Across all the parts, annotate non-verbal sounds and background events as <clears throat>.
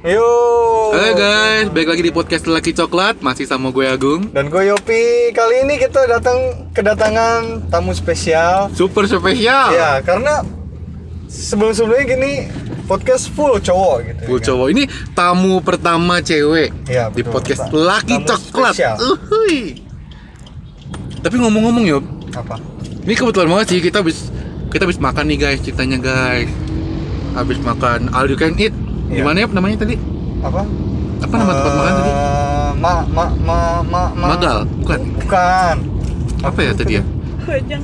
Yo. Halo guys, balik lagi di podcast Lelaki Coklat Masih sama gue Agung Dan gue Yopi. Kali ini kita datang kedatangan tamu spesial. Super spesial Ya, karena sebelum-sebelumnya gini podcast full cowok gitu. Full ya kan? cowok Ini tamu pertama cewek Di betul. podcast Ta- Lelaki tamu Coklat. Uhuy. Tapi ngomong-ngomong Yob Apa? Ini kebetulan banget sih kita habis kita habis makan nih guys ceritanya guys Habis makan all you can eat. Gimana ya namanya tadi? Apa? Apa nama tempat makan tadi? Eh, Ma ma ma ma ma. Magal? Bukan Bukan. Apa ya tadi ya? Wajang.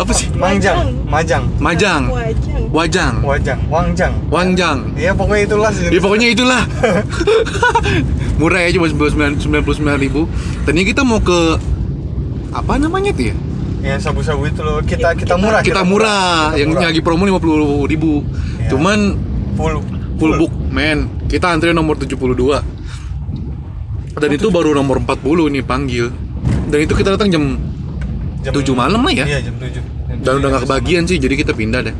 Apa sih? Mangjang, Majang, Majang Wajang. Wajang Wajang, Wangjang. Wangjang Iya pokoknya itulah sih. Ya pokoknya itulah <laughs> Murah ya cuma 99 ribu Tadinya kita mau ke Apa namanya tuh ya? Ya sabu-sabu itu loh. Kita kita murah. Kita murah Kita Yang murah. lagi promo 50 ribu Iya. Cuman full full book men. Kita antri nomor 72 Dan itu baru nomor 40 nih panggil. Dan itu kita datang jam Jam 7 malam lah ya. Iya jam 7 Dan udah gak kebagian sih jadi kita pindah deh.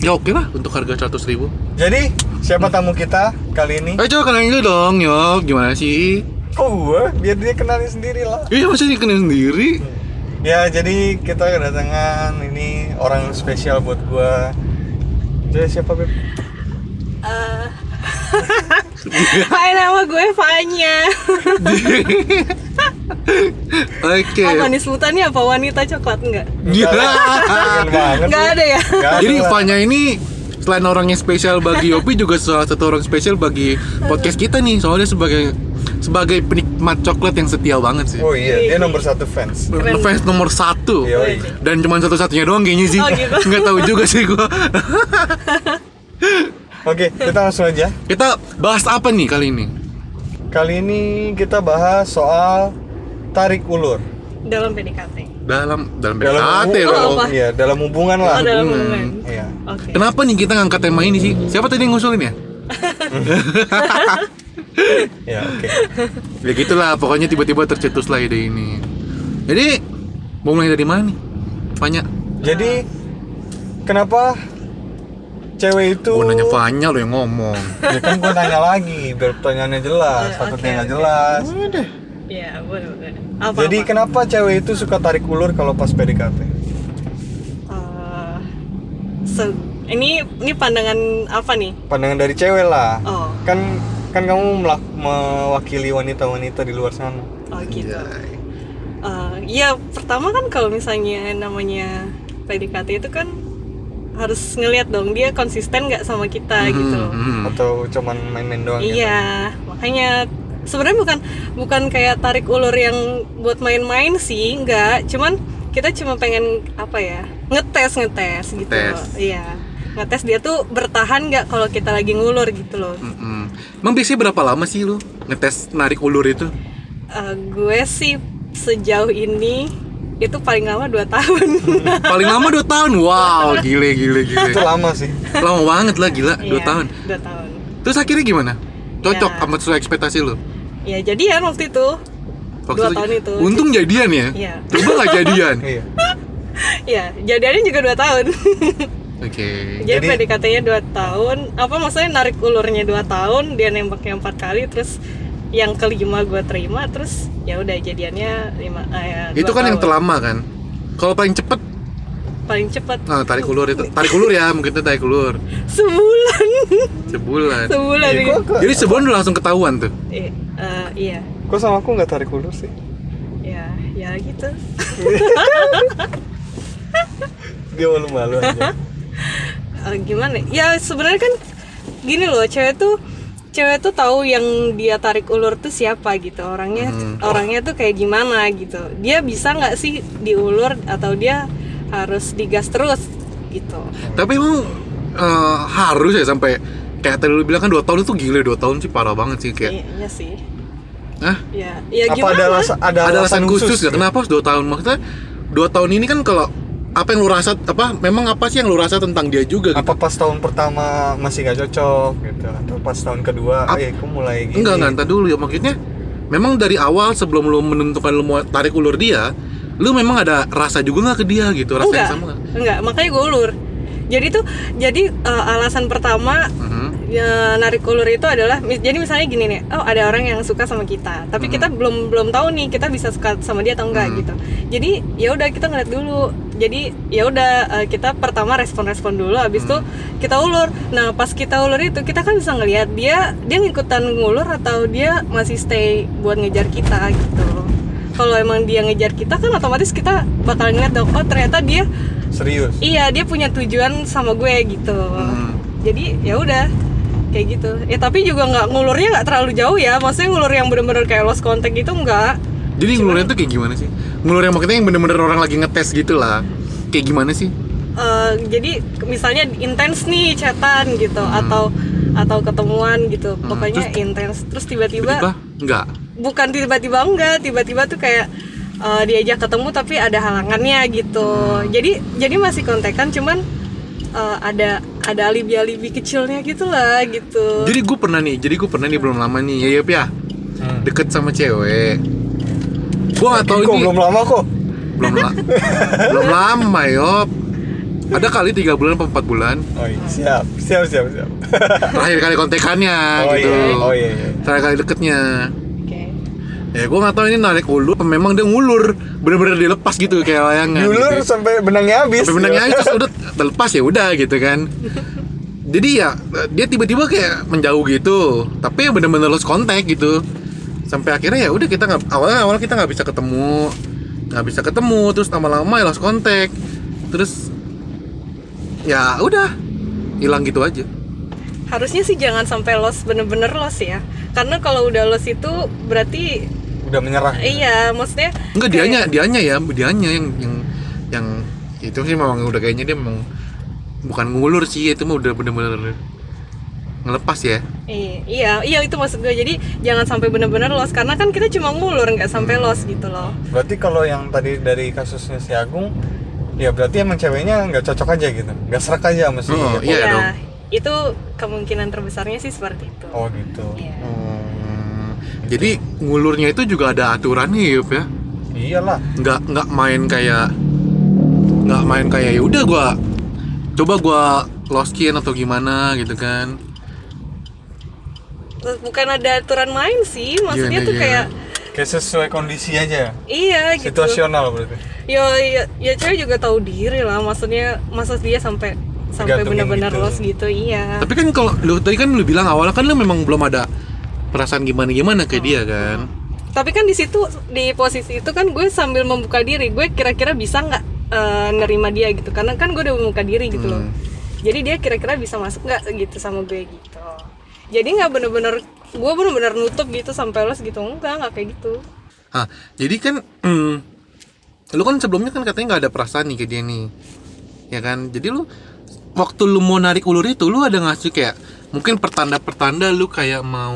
Ya oke lah untuk harga 100 ribu. Jadi siapa tamu kita kali ini? Eh coba kenalin dulu dong Yok Gimana sih? Kok gue? Biar dia kenalin sendiri lah. Iya masa dia kenal sendiri? Ya jadi kita kedatangan ini orang spesial buat gue Jadi siapa Beb? Eh. Hai nama gue Fanya. Oke Apa nih sebutannya apa wanita coklat enggak? Iya. Keren banget Enggak ada ya? Jadi. Fanya ini selain orangnya spesial bagi Yopi juga salah satu orang spesial bagi podcast kita nih soalnya sebagai sebagai penikmat coklat yang setia banget sih Oh iya, dia nomor satu fans Keren. fans nomor satu Yoi. dan cuma satu-satunya doang kayaknya sih Oh, gitu. <laughs> nggak tahu juga sih gua <laughs> Oke, kita langsung aja. Kita bahas apa nih kali ini? Kali ini kita bahas soal tarik ulur. Dalam PDKT. dalam dalam Dalam PDKT hubungan- loh apa? Iya, dalam hubungan lah. Oh, dalam hubungan. hubungan. Iya. Oke. kenapa nih kita ngangkat tema ini sih? Siapa tadi yang ngusulin ya? <laughs> Ya oke. Ya gitulah pokoknya tiba-tiba tercetus lah ide ini. Jadi mau mulai dari mana nih? Fanya. Jadi kenapa cewek itu Gua nanya Fanya lo yang ngomong <laughs> Ya kan gue nanya lagi biar pertanyaannya jelas Eh, Takutnya oke, nggak oke. jelas Iya, boleh, boleh. Apa? Jadi apa? kenapa cewek itu suka tarik ulur kalau pas PDKT? Eh, se- ini ini pandangan apa nih? Pandangan dari cewek lah Oh. Kan kan kamu melak- mewakili wanita-wanita di luar sana Oh gitu. Eh, ya pertama kan kalau misalnya namanya PDKT itu kan harus ngelihat dong dia konsisten nggak sama kita gitu. Hmm, hmm. Atau cuman main-main doang gitu? Iya, makanya sebenarnya bukan bukan kayak tarik ulur yang buat main-main sih, nggak. Cuman kita cuma pengen apa ya ngetes ngetes gitu. Tes. Iya, ngetes dia tuh bertahan nggak kalau kita lagi ngulur gitu loh. Mm-mm. Emang biasanya berapa lama sih lu ngetes narik ulur itu? Eh, gue sih sejauh ini itu paling lama 2 tahun. <laughs> Paling lama 2 tahun. Wow, gile gile gile. Itu lama sih Lama banget lah gila, 2 Iya, tahun. dua tahun. Terus akhirnya gimana? Cocok Ya. sama sesuai ekspektasi lu? Ya jadian waktu itu. Waktu Dua tahun itu. Untung jadian ya? Iya. Coba gak jadian? Iya <laughs> Ya, jadiannya juga 2 tahun. <laughs> Oke Jadi, Jadi- PDKT-nya 2 tahun. Apa maksudnya narik ulurnya 2 tahun, dia nembaknya 4 kali terus yang kelima gue terima terus ya udah jadiannya 5 ya, Itu kan yang tahun. terlama kan? Kalau paling cepet, paling cepat nah, tarik ulur itu Tarik ulur ya, mungkin itu tarik ulur sebulan. Sebulan sebulan Iya, ini. kok, kok, Jadi sebulan udah langsung ketahuan tuh Eh, eh, iya. kok sama aku nggak tarik ulur sih? Ya, ya gitu. Dia malu-malu aja <laughs> Eh, gimana ya sebenarnya kan gini loh cewek tuh cewek tuh tahu yang dia tarik ulur tuh siapa gitu. Orangnya Hmm. orangnya tuh kayak gimana gitu. Dia bisa nggak sih diulur atau dia harus digas terus gitu? Tapi emang eh, harus ya sampai Kayak tadi lu bilang kan 2 tahun itu gile 2 tahun sih parah banget sih kayak. Iya iya sih. Hah? ya ya Apa gimana? ada alasan, ada ada alasan khusus, gitu? nggak? kenapa harus dua tahun? Maksudnya dua tahun ini kan kalau apa yang lu rasa apa memang apa sih yang lu rasa tentang dia juga gitu? Apa pas tahun pertama masih gak cocok gitu Atau pas tahun kedua, Ap- eh kok mulai gini. Enggak enggak entar dulu ya. Maksudnya memang dari awal sebelum lu menentukan lu mau tarik ulur dia lu memang ada rasa juga nggak ke dia gitu? Rasa enggak yang sama nggak? enggak. Makanya gue ulur. Jadi tuh jadi eh, alasan pertama Mhm. Ya, narik ulur itu adalah jadi misalnya gini nih oh ada orang yang suka sama kita tapi kita belum belum tahu nih kita bisa suka sama dia atau enggak Hmm. gitu. Jadi ya udah kita ngeliat dulu. Jadi ya udah eh, kita pertama respon-respon dulu habis itu kita ulur. Nah pas kita ulur itu kita kan bisa ngelihat dia dia ngikutan ngulur atau dia masih stay buat ngejar kita gitu. Kalau emang dia ngejar kita kan otomatis kita bakal ngeliat dong oh ternyata dia serius? Iya, dia punya tujuan sama gue gitu. Hmm. Jadi ya udah kayak gitu. Ya tapi juga nggak ngulurnya nggak terlalu jauh ya. Maksudnya ngulur yang bener-bener kayak lost contact gitu nggak. Jadi ngulurnya tuh kayak gimana sih? Ngulur yang maksudnya yang bener-bener orang lagi ngetes gitu lah. Kayak gimana sih? Eh, jadi misalnya intens nih chatan gitu atau atau ketemuan gitu. Pokoknya intens. Terus tiba-tiba enggak. bukan tiba-tiba enggak, tiba-tiba tuh kayak eh, diajak ketemu tapi ada halangannya gitu. Jadi jadi masih kontekan cuman eh, ada ada alibi-alibi kecilnya gitu lah gitu. Jadi gue pernah nih, jadi gue pernah nih belum lama nih, ya ya, Hmm. deket sama cewek. Gue gak tahu kok ini belum lama kok belum la- belum lama Yop. Ada kali tiga bulan atau empat bulan. oh iya siap siap siap siap Terakhir kali kontekannya oh gitu. iya oh iya, iya. Terakhir kali deketnya. Ya gue gak tahu ini narik ulur, memang dia ngulur, bener-bener dilepas gitu kayak layangan. Diulur gitu. sampai benangnya habis Sampai benangnya aja terus udah terlepas ya udah gitu kan. Jadi ya dia tiba-tiba kayak menjauh gitu, tapi ya bener-bener lost contact gitu. Sampai akhirnya ya udah kita nggak awalnya awalnya kita nggak bisa ketemu, nggak bisa ketemu, terus lama-lama ya lost contact, terus ya udah hilang gitu aja. Harusnya sih jangan sampai loss bener-bener loss ya. Karena kalau udah loss itu berarti udah menyerah iya, maksudnya Enggak kayak- dianya, dianya ya, dianya yang yang yang itu sih memang udah kayaknya dia memang bukan ngulur sih, itu mah udah bener-bener ngelepas ya. Iya, iya, iya itu maksud gue. Jadi jangan sampai bener-bener loss karena kan kita cuma ngulur nggak sampai loss gitu loh. berarti kalau yang tadi dari kasusnya si Agung ya berarti emang ceweknya nggak cocok aja gitu nggak serak aja sama si Oh, Eko. iya dong. itu kemungkinan terbesarnya sih seperti itu. oh gitu Iya. Hmm, jadi ngulurnya itu juga ada aturannya ya, Yup, ya. iyalah Nggak nggak main kayak nggak main kayak ya udah gua coba gua loskin atau gimana gitu kan. Bukan ada aturan main sih, maksudnya Gimana, tuh gimana? kayak kayak sesuai kondisi aja iya gitu. situasional berarti Ya, ya, ya cewek juga tahu diri lah, maksudnya masa dia sampai sampai benar-benar gitu. loss gitu, iya. Tapi kan kalau lu tadi kan lu bilang awalnya kan lu memang belum ada perasaan gimana-gimana ke dia kan. Tapi kan di situ di posisi itu kan gue sambil membuka diri, gue kira-kira bisa nggak eh, nerima dia gitu, karena kan gue udah membuka diri gitu loh. Hmm. Jadi dia kira-kira bisa masuk nggak gitu sama gue gitu. Jadi nggak bener-bener gue bener-bener nutup gitu sampai los gitu, enggak nggak kayak gitu. Hah, jadi kan hmm, lu kan sebelumnya kan katanya nggak ada perasaan nih ke dia nih. Ya kan? Jadi lu waktu lu mau narik ulur itu lu ada ngasih kayak mungkin pertanda-pertanda lu kayak mau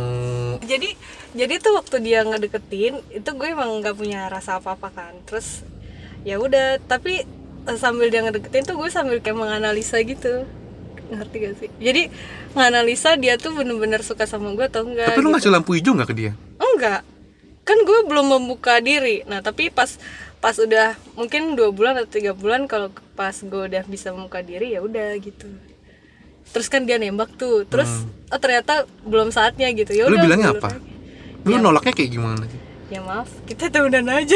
Jadi jadi tuh waktu dia ngedeketin itu gue emang nggak punya rasa apa-apa kan. Terus ya udah, tapi eh, sambil dia ngedeketin tuh gue sambil kayak menganalisa gitu. Ngerti gak sih? Jadi nganalisa dia tuh bener-bener suka sama gue atau enggak. tapi lu gitu. ngasih lampu hijau nggak ke dia? enggak kan gue belum membuka diri nah tapi pas pas udah mungkin dua bulan atau tiga bulan kalau pas gue udah bisa membuka diri ya udah gitu terus kan dia nembak tuh terus oh ternyata belum saatnya gitu ya Hmm. Lu bilangnya apa? lagi. Lu nolaknya kayak gimana sih? ya maaf kita udah aja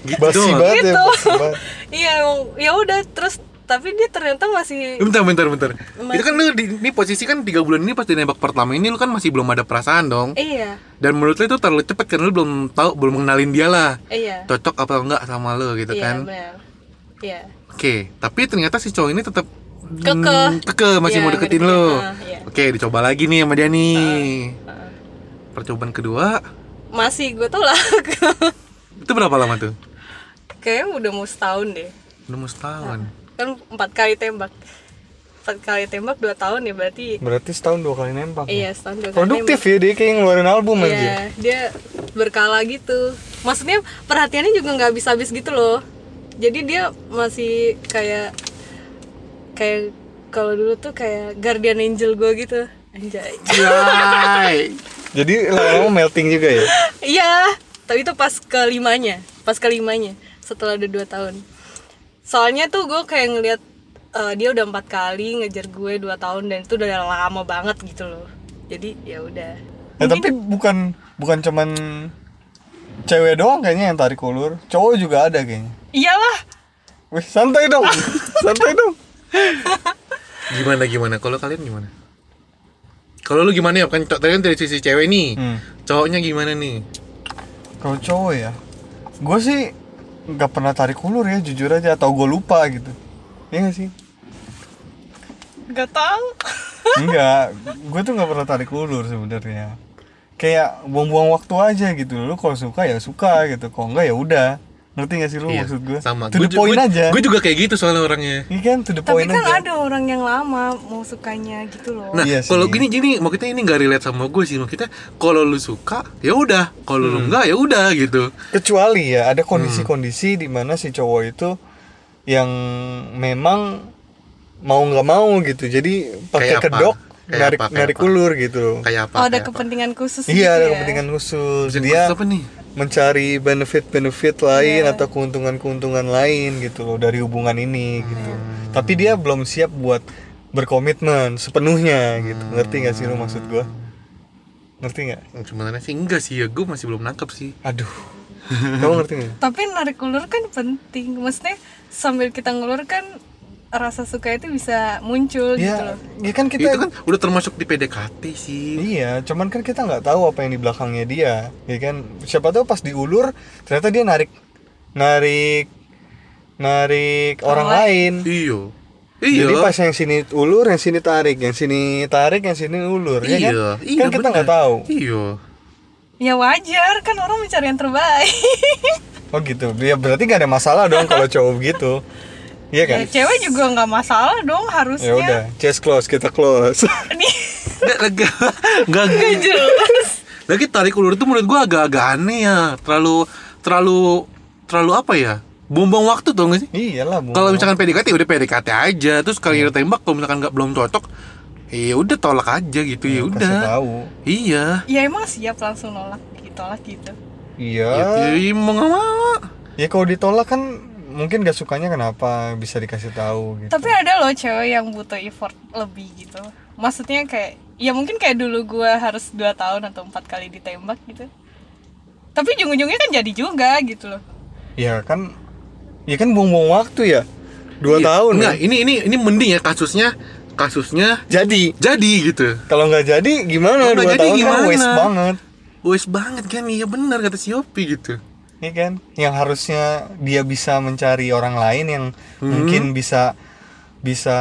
Gitu <laughs> basi doang. banget ya Gitu. basi banget <laughs> iya ya udah terus tapi dia ternyata masih Bentar, bentar, bentar. Masih- Itu kan lu di ini posisi kan tiga bulan ini pas nembak pertama ini lu kan masih belum ada perasaan dong. iya Dan menurut lu itu terlalu cepet karena lu belum tahu, belum mengenalin dia lah. iya Cocok apa enggak sama lu gitu iya kan. benar iya Oke, tapi ternyata si cowok ini tetap Kekeh. hmm, kekeh masih Iya, mau deketin ngedeketin. lu. Ah, iya. Oke, dicoba lagi nih sama dia nih. Heeh. Percobaan kedua, masih gue tolak <laughs> itu berapa lama tuh? kayaknya udah mau setahun deh Udah mau setahun. kan empat kali tembak empat kali tembak dua tahun ya berarti berarti setahun dua kali nembak iya setahun dua kali produktif nembak. ya dia kayak ngeluarin album iya aja dia berkala gitu maksudnya perhatiannya juga nggak habis-habis gitu loh jadi dia masih kayak kayak kalau dulu tuh kayak guardian angel gue gitu. Anjay. Jadi lama-lama melting juga ya? Iya. Tapi itu pas kelimanya. Pas kelimanya. Setelah udah dua tahun. Soalnya tuh gue kayak ngeliat eh, dia udah empat kali ngejar gue dua tahun dan itu udah lama banget gitu loh. Jadi ya udah. Ya, tapi bukan bukan cuman cewek doang kayaknya yang tarik ulur, cowok juga ada kayaknya. iyalah. Wih, santai dong. <laughs> santai dong. Gimana gimana? Kalau kalian gimana? Kalau lu gimana ya? Kan tadi kan dari sisi cewek nih. Hmm. Cowoknya gimana nih? Kalau cowok ya, gue sih nggak pernah tarik ulur ya jujur aja atau gue lupa gitu. Iya gak sih? nggak tahu Enggak, gue tuh nggak pernah tarik ulur sebenarnya. Kayak buang-buang waktu aja gitu. Lu kalau suka ya suka gitu. Kalau enggak ya udah. Ngerti gak sih lu Iya, maksud gue? Sama. To the Gua point gua- aja. Gue juga kayak gitu soalnya orangnya. Iya kan, to the tapi point kan aja. ada orang yang lama mau sukanya gitu loh Nah, Iya kalau gini gini, mau kita ini nggak relate sama gue sih. Mau kita kalau lu suka, ya udah. Kalau Hmm. lu enggak, ya udah gitu. kecuali ya ada kondisi-kondisi di mana si cowok itu yang memang mau nggak mau gitu jadi pakai Kayak apa? kedok Kayak narik apa? Narik apa? ulur gitu Kayak apa? oh ada kayak apa? kepentingan khusus iya gitu ada ya? kepentingan khusus dia apa nih? Mencari benefit-benefit lain Iya. atau keuntungan-keuntungan lain gitu loh dari hubungan ini gitu. Tapi dia belum siap buat berkomitmen sepenuhnya gitu. Ngerti nggak sih lu maksud gua? Ngerti nggak? Sebenarnya sih enggak sih ya. Gue masih belum nangkep sih. aduh. Kamu ngerti nggak? Tapi narik ulur kan penting. Maksudnya sambil kita ngulur kan rasa suka itu bisa muncul gitu ya loh ya kan kita Itu kan udah termasuk di PDKT sih. Iya, cuman kan kita nggak tahu apa yang di belakangnya dia, ya kan? Siapa tahu pas diulur ternyata dia narik, narik, narik orang, lain. Iya. Iya. Jadi pas yang sini ulur, yang sini tarik, yang sini tarik, yang sini ulur, ya kan? Iya, iya, kan kita nggak tahu. Iya. ya wajar kan orang mencari yang terbaik Oh gitu. Ya berarti nggak ada masalah dong kalau cowok begitu. <laughs> Iya kan? ya cewek juga nggak masalah dong Ya harusnya udah, chest close, kita close. <laughs> nih Enggak, enggak, enggak, enggak jelas Lagi tarik ulur itu menurut gua agak-agak aneh ya. Terlalu, terlalu, terlalu apa ya? Buang-buang waktu tuh nggak sih? Iyalah, Bu. Kalau misalkan PDKT udah PDKT aja, terus kali Iya. udah tembak kalau misalkan nggak belum cocok, ya udah tolak aja gitu ya Kasih udah. tahu. Iya. ya emang siap langsung nolak ditolak gitu Iya. Ya, ya, mau nggak mau. Ya kalau ditolak kan mungkin gak sukanya kenapa bisa dikasih tahu gitu. tapi ada loh cewek yang butuh effort lebih gitu maksudnya kayak ya mungkin kayak dulu gua harus dua tahun atau empat kali ditembak gitu tapi ujung-ujungnya kan jadi juga gitu loh Ya kan Ya kan buang-buang waktu ya Dua Iya. tahun Enggak, kan? ini ini ini mending ya kasusnya kasusnya Jadi jadi gitu. Kalau nggak jadi gimana Kalau Dua jadi tahun kan gimana? waste banget Wes banget kan, iya benar kata si Yopi gitu. Iya kan Yang harusnya dia bisa mencari orang lain Yang Hmm. mungkin bisa Bisa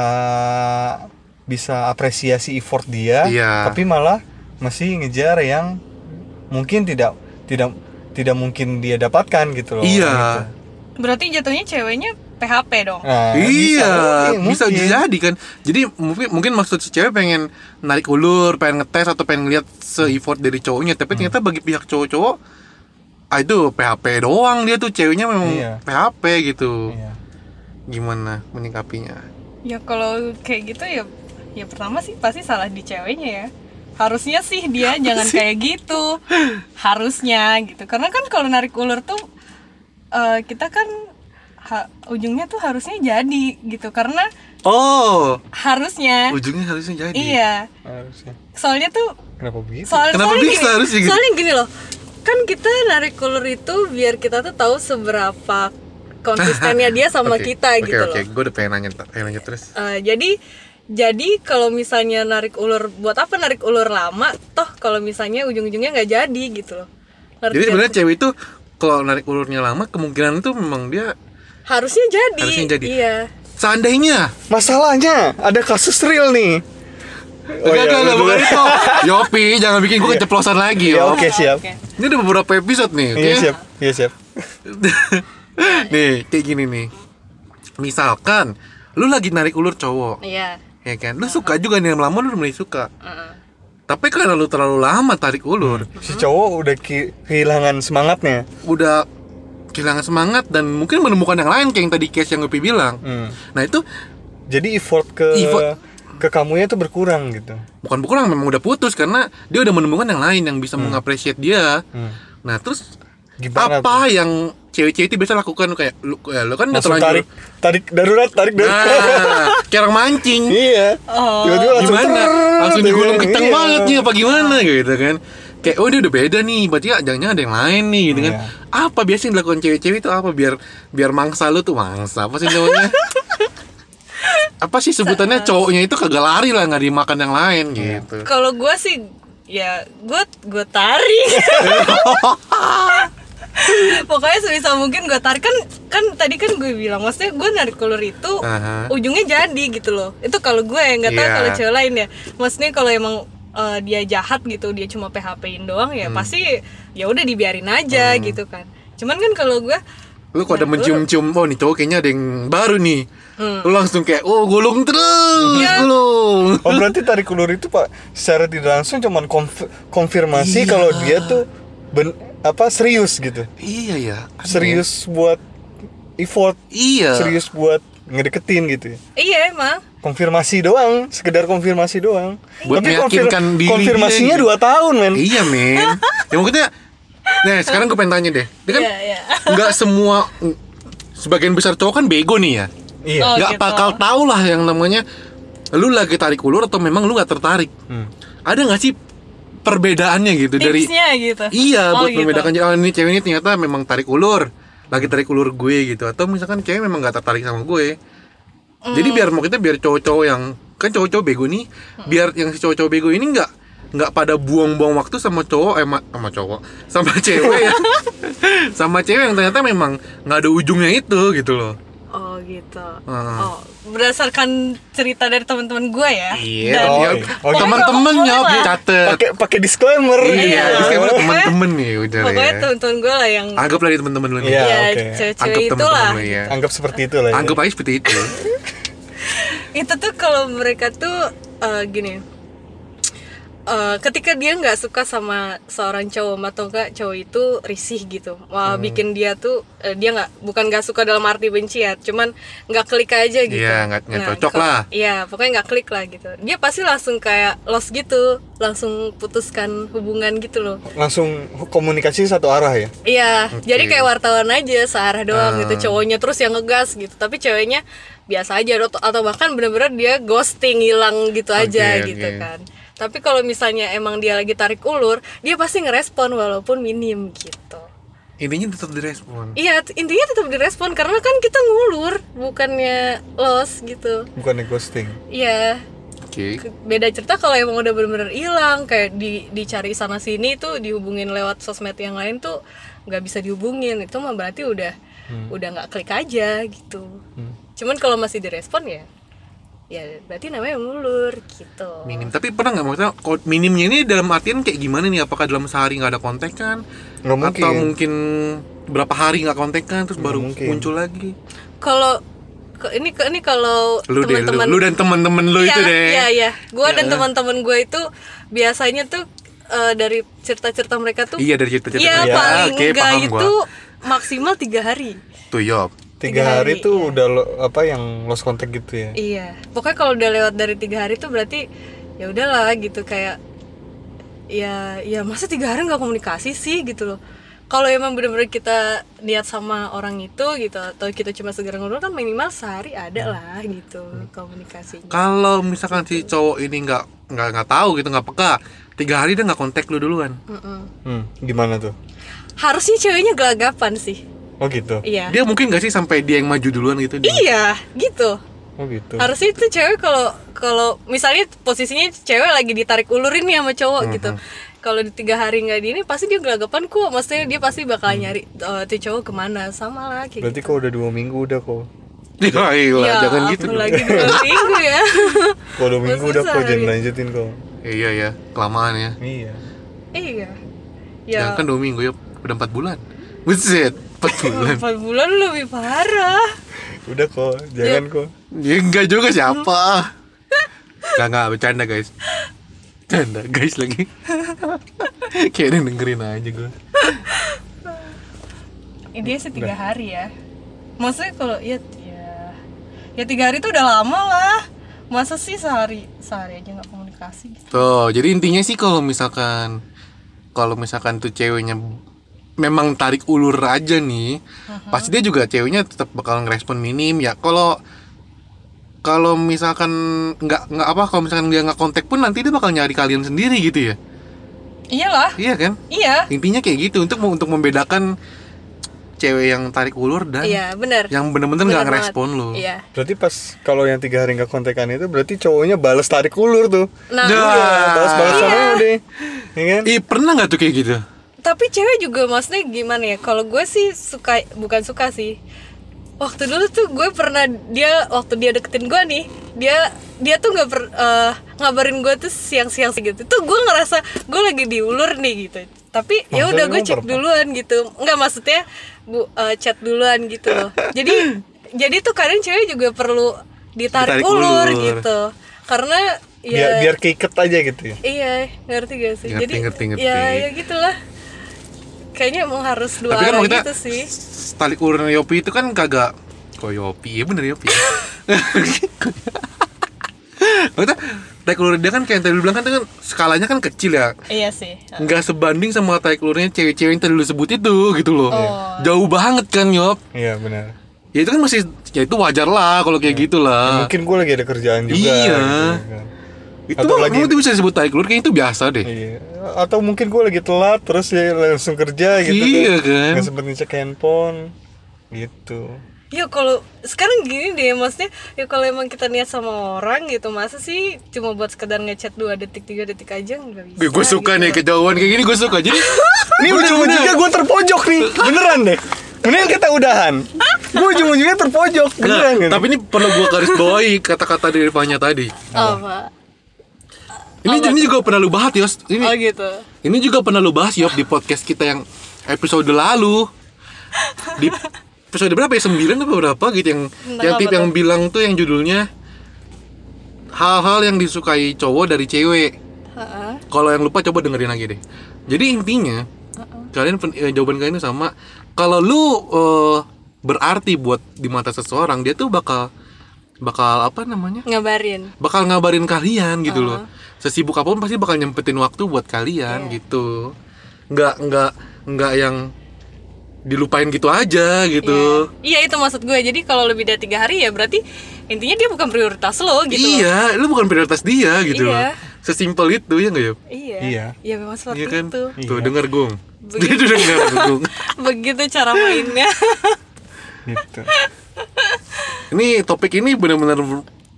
Bisa apresiasi effort dia Iya. Tapi malah Masih ngejar yang Mungkin tidak Tidak tidak mungkin dia dapatkan gitu loh Iya. gitu. berarti jatuhnya ceweknya PHP dong Nah, iya, mungkin, bisa mungkin. jadi kan. Jadi mungkin mungkin maksud si cewek pengen narik ulur, pengen ngetes atau pengen lihat se-effort dari cowoknya, tapi ternyata bagi pihak cowok-cowok ah itu PHP doang dia tuh ceweknya memang Iya. PHP gitu. Iya. Gimana menyikapinya? ya kalau kayak gitu ya ya pertama sih pasti salah di ceweknya ya harusnya sih dia jangan kayak gitu harusnya gitu karena kan kalau narik ulur tuh eh, kita kan ha- ujungnya tuh harusnya jadi gitu karena Oh, harusnya ujungnya harusnya jadi. iya Harusnya. soalnya tuh Kenapa begitu? soal Kenapa soalnya bisa gini, harusnya gitu? soalnya gini loh kan kita narik ulur itu biar kita tuh tahu seberapa konsistennya dia sama <laughs> Oke, kita oke, gitu Oke, loh. Gue udah pengen nanya, pengen nanya terus. Eh, jadi jadi kalau misalnya narik ulur buat apa narik ulur lama? Toh kalau misalnya ujung-ujungnya nggak jadi gitu loh. Ngerti Jadi sebenarnya cewek itu kalau narik ulurnya lama kemungkinan itu memang dia harusnya jadi. Harusnya jadi. iya. Seandainya Masalahnya ada kasus real nih. Oh, Enggak, iya, betul. bukan itu. <laughs> Yopi, jangan bikin gue keceplosan lagi, Ya, oke siap. Oke. Ini udah beberapa episode nih, oke? Iya siap. Iya siap. <laughs> nih, kayak gini nih. Misalkan lu lagi narik ulur cowok, iya ya kan? Lu suka juga nih lama lu mulai suka. Heeh. Tapi karena lu terlalu lama tarik ulur, Si cowok udah ki- kehilangan semangatnya. udah kehilangan semangat dan mungkin menemukan yang lain kayak yang tadi case yang Yopi bilang. Hmm. Nah, itu Jadi effort ke Effort. Ke kamunya tuh berkurang gitu. bukan berkurang memang udah putus karena dia udah menemukan yang lain yang bisa mengapresiasi dia. Hmm. Nah, terus Gimana apa yang cewek-cewek itu biasa lakukan? Kayak lu, ya, lu kan udah terlanjur tarik tarik darurat tarik darurat. Nah kayak orang mancing. Iya. Oh. tiba-tiba langsung gimana? langsung gitu. digulung kenceng Iya. banget nih apa gimana gitu kan? Kayak oh ini udah beda nih berarti ya jangan-jangan ada yang lain nih gitu kan. Iya. apa biasa yang dilakukan cewek-cewek itu? Apa biar biar mangsa lu tuh mangsa? Apa sih namanya <laughs> apa sih sebutannya cowoknya itu kagak lari lah nggak dimakan yang lain gitu Kalau gue sih ya gue gue tarik. <laughs> Pokoknya sebisa mungkin gue tarik kan kan tadi kan gue bilang maksudnya gue narik ulur itu Aha. ujungnya jadi gitu loh. Itu kalau gue ya nggak tahu Iya. kalau cewek lain ya. Maksudnya kalau emang eh, dia jahat gitu dia cuma PHP-in doang ya Hmm. pasti ya udah dibiarin aja gitu kan. Cuman kan kalau gue lu kalau ada mencium-cium oh nih cowok kayaknya ada yang baru nih Hmm. lu langsung kayak oh gulung terus Iya. gulung. Oh berarti tarik ulur itu pak secara tidak langsung cuman konf- konfirmasi Iya. kalau dia tuh ben apa serius gitu. Iya ya serius buat effort. Iya. Serius buat ngedeketin gitu ya. Iya emang. Konfirmasi doang sekedar konfirmasi doang. Buat meyakinkan diri konfirmasinya dia, gitu. dua tahun men. Iya men. Ya maksudnya nah sekarang gue pengen tanya deh. Dia kan Iya, iya. nggak semua sebagian besar cowok kan bego nih ya iya Oh, nggak gitu. bakal tahu lah yang namanya lu lagi tarik ulur atau memang lu nggak tertarik Hmm. ada nggak sih perbedaannya gitu dari Tipsnya gitu. iya Oh, buat gitu. membedakan oh, ini cewek ini ternyata memang tarik ulur lagi tarik ulur gue gitu atau misalkan cewek memang nggak tertarik sama gue jadi Hmm. biar mau kita biar cowok-cowok yang kan cowok-cowok bego nih Hmm. biar yang si cowok-cowok bego ini nggak nggak pada buang-buang waktu sama cowok eh ma- sama cowok sama cewek ya <laughs> sama cewek yang ternyata memang nggak ada ujungnya itu gitu loh Oh gitu. Hmm. Oh berdasarkan cerita dari teman-teman gue ya. Iya, Dan- Oh, ya, iya. Oh, teman-teman ya catet. pakai pakai disclaimer Iya, Iya. disclaimer <laughs> teman-teman nih udah Pokoknya ya. teman-teman gue lah yang Anggaplah dia teman-teman lu nih. Iya, ya oke. cewek-cewek Anggap itu teman-teman lah. lu ya. anggap seperti itu lah ya. Anggap aja seperti itu. <laughs> Itu tuh kalau mereka tuh eh, gini. Eh, ketika dia nggak suka sama seorang cowok atau enggak cowok itu risih gitu wah Hmm. bikin dia tuh eh, dia nggak bukan nggak suka dalam arti benci ya cuman nggak klik aja gitu Iya, nggak- nggak cocok lah. iya pokoknya nggak klik lah gitu dia pasti langsung kayak lost gitu langsung putuskan hubungan gitu loh langsung komunikasi satu arah ya Iya, Oke. jadi kayak wartawan aja searah doang Ah. gitu, cowoknya terus yang ngegas gitu, tapi ceweknya biasa aja atau, bahkan bener-bener dia ghosting hilang gitu aja Oke, gitu oke. kan. Tapi kalau misalnya emang dia lagi tarik ulur, dia pasti ngerespon walaupun minim gitu. Intinya tetap direspon. Iya, intinya tetap direspon karena kan kita ngulur, bukannya los gitu. bukan ghosting Iya, Oke. ke- beda cerita kalau emang udah bener-bener hilang kayak di dicari sana sini tuh dihubungin lewat sosmed yang lain tuh nggak bisa dihubungin itu mah berarti udah udah nggak klik aja gitu Hmm. cuman kalau masih direspon ya ya berarti namanya ngulur gitu Minim. Tapi pernah nggak maksudnya ko- minimnya ini dalam artian kayak gimana nih? Apakah dalam sehari nggak ada kontak kan? nggak mungkin Atau mungkin berapa hari nggak kontak kan terus Nggak baru mungkin. muncul lagi? kalau ke- ini ke- ini kalau Lu deh, lu, teman-teman lu dan temen-temen lu itu Iya, deh. Iya, iya. Gue dan Ya. teman-teman gue itu biasanya tuh eh, dari cerita-cerita mereka tuh Iya dari cerita-cerita. Iya, Ya, paling oke, enggak paham itu gua. maksimal tiga hari. Tuh Yob. Tiga hari, hari, tuh iya. udah lo, apa yang lost contact gitu ya Iya, pokoknya kalau udah lewat dari tiga hari tuh berarti ya udahlah gitu kayak ya ya masa tiga hari nggak komunikasi sih gitu loh. Kalau emang bener-bener kita niat sama orang itu gitu atau kita cuma segera ngobrol kan minimal sehari ada lah gitu komunikasinya. Kalau misalkan si cowok ini nggak nggak nggak tahu gitu nggak peka, tiga hari dia nggak kontak lu duluan. Mm-mm. hmm, gimana tuh Harusnya ceweknya gelagapan sih. Oh gitu Iya. Dia mungkin nggak sih sampai dia yang maju duluan gitu? Dia? Iya, gitu. oh gitu Harusnya itu cewek kalau kalau misalnya posisinya cewek lagi ditarik ulurin nih sama cowok gitu. Kalau di tiga hari nggak di ini pasti dia gelagapan kok. Maksudnya dia pasti bakal nyari eh, tuh cowok ke mana sama lah kayak berarti gitu. kok udah dua minggu udah kok <laughs> Ya, iya, Ya, jangan gitu. dong. lagi dua <laughs> minggu ya. kalau dua minggu udah kok jangan lanjutin kok Iya ya, kelamaan ya. iya iya. Jangan Ya. kan dua minggu ya, udah empat bulan. Buset, empat bulan. Empat bulan lebih parah. udah kok jangan kok ya enggak juga siapa. Enggak enggak bercanda guys. Bercanda guys lagi. Kayak ada yang dengerin aja gue. Ini sih tiga hari ya. Maksudnya kalau ya ya ya tiga hari itu udah lama lah. Masa sih sehari sehari aja nggak komunikasi gitu. Tuh, jadi intinya sih kalau misalkan kalau misalkan tuh ceweknya memang tarik ulur aja nih pasti dia juga ceweknya tetap bakal ngerespon minim ya kalau kalau misalkan nggak nggak apa kalau misalkan dia nggak kontak pun nanti dia bakal nyari kalian sendiri gitu ya iyalah iya kan iya intinya kayak gitu untuk untuk membedakan cewek yang tarik ulur dan iya benar yang bener-bener Bener nggak banget. ngerespon lo iya Berarti pas kalau yang tiga hari nggak kontekan itu berarti cowoknya balas tarik ulur tuh. nah Ya. balas balasan Iya. aja deh. Ya kan? Ih pernah nggak tuh kayak gitu? Tapi cewek juga maksudnya gimana ya kalau gue sih suka bukan suka sih waktu dulu tuh gue pernah dia waktu dia deketin gue nih dia dia tuh nggak per, eh, ngabarin gue tuh siang-siang gitu tuh gue ngerasa gue lagi diulur nih gitu tapi ya udah gue cek duluan gitu nggak maksudnya bu eh, chat duluan gitu loh jadi <clears throat> jadi tuh kadang cewek juga perlu ditarik, Ditarik ulur, ulur. gitu karena ya Biar biar keiket aja gitu ya. Iya, ngerti gak sih? Ngerti, Jadi ngerti, ngerti. ya ya gitulah. Kayaknya emang harus dua Tapi kan arah maksudnya gitu sih. Tarik ulur Yopi itu kan kagak Kok Yopi? Iya bener Yopi <laughs> Maksudnya tarik ulur dia kan kayak yang tadi bilang kan, itu kan skalanya kan kecil ya Iya sih. nggak sebanding sama tarik ulurnya cewek-cewek yang tadi lu sebut itu gitu loh Oh. jauh banget kan Yop Iya benar. ya itu kan masih ya itu wajar lah kalau kayak gitu lah Mungkin gue lagi ada kerjaan juga. Iya. gitu kan. itu Atau mah lagi- itu bisa disebut tarik ulur kayaknya itu biasa deh Iya. Atau mungkin gue lagi telat terus ya langsung kerja gitu Iya kan. Nggak sempet ngecek handphone gitu. Ya kalau sekarang gini deh maksudnya ya kalau emang kita niat sama orang gitu masa sih cuma buat sekedar ngechat 2 detik 3 detik aja nggak bisa. gue suka gitu. nih kejauhan kayak gini gue suka jadi <laughs> Ini ujung-ujungnya gue terpojok nih, beneran deh. Mending kita udahan. Gue ujung-ujungnya terpojok, Nah, beneran gitu. tapi ini perlu gue garis bawahi kata-kata dari Fanya tadi. Apa? Ini ini juga pernah lu bahas Yos. Ini Oh gitu. ini juga pernah lu bahas Yop di podcast kita yang episode lalu. Di episode berapa ya? 9 apa berapa gitu yang Tentang yang tip yang bilang tuh yang judulnya hal-hal yang disukai cowok dari cewek. Heeh. Kalau yang lupa coba dengerin lagi deh. Jadi intinya kalian pen- eh, jawaban kalian itu sama. Kalau lu eh, berarti buat di mata seseorang dia tuh bakal bakal apa namanya? Ngabarin. bakal ngabarin kalian gitu loh sesibuk apa pun pasti bakal nyempetin waktu buat kalian gitu nggak nggak nggak yang dilupain gitu aja gitu Iya itu maksud gue. Jadi kalau lebih dari tiga hari ya berarti intinya dia bukan prioritas lo gitu. loh. iya lu bukan prioritas dia gitu loh Iya. sesimpel itu ya nggak ya Iya. Iya. Iya memang seperti iya kan itu. tuh Iya. denger gung Begitu. itu <laughs> denger gung Iya. <laughs> Begitu cara mainnya. gitu. <laughs> ini topik ini benar-benar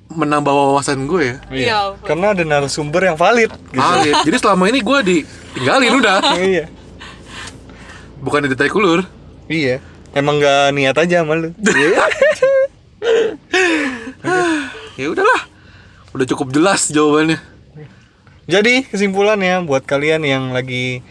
menambah wawasan gue ya Iya. ampun. Karena ada narasumber yang valid gitu. Valid. <laughs> jadi selama ini gue ditinggalin udah iya. bukan ditarik ulur Iya. Emang gak niat aja sama lu. <laughs> ya udahlah udah cukup jelas jawabannya Jadi kesimpulannya buat kalian yang lagi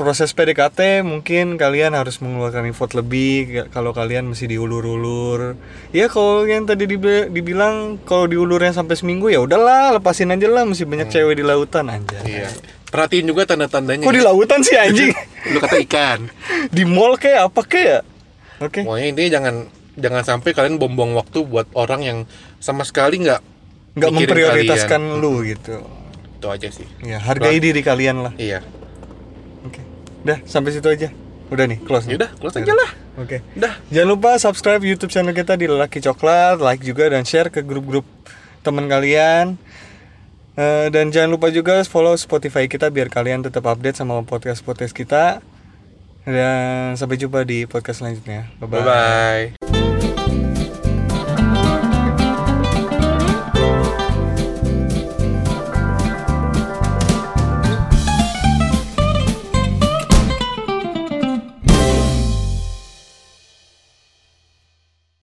proses PDKT mungkin kalian harus mengeluarkan effort lebih kalau kalian masih diulur-ulur. Ya kalau yang tadi dibi- dibilang kalau diulurnya sampai seminggu ya udahlah lepasin aja lah masih banyak cewek di lautan anjay. iya perhatiin juga tanda-tandanya Kok di lautan sih anjing? <laughs> lu kata ikan <laughs> di mall kayak apa kayak? Oke. Pokoknya intinya jangan jangan sampai kalian buang-buang waktu buat orang yang sama sekali nggak Nggak memprioritaskan kalian. lu gitu. itu aja sih. Ya, hargai diri kalian lah. Iya. Udah sampai situ aja. Udah nih, close. nih? Yaudah, close aja lah. Oke. Udah. Jangan lupa subscribe YouTube channel kita di Lelaki Coklat, like juga dan share ke grup-grup teman kalian. Eh, dan jangan lupa juga follow Spotify kita biar kalian tetap update sama podcast-podcast kita. Dan sampai jumpa di podcast selanjutnya. Bye-bye. Bye bye.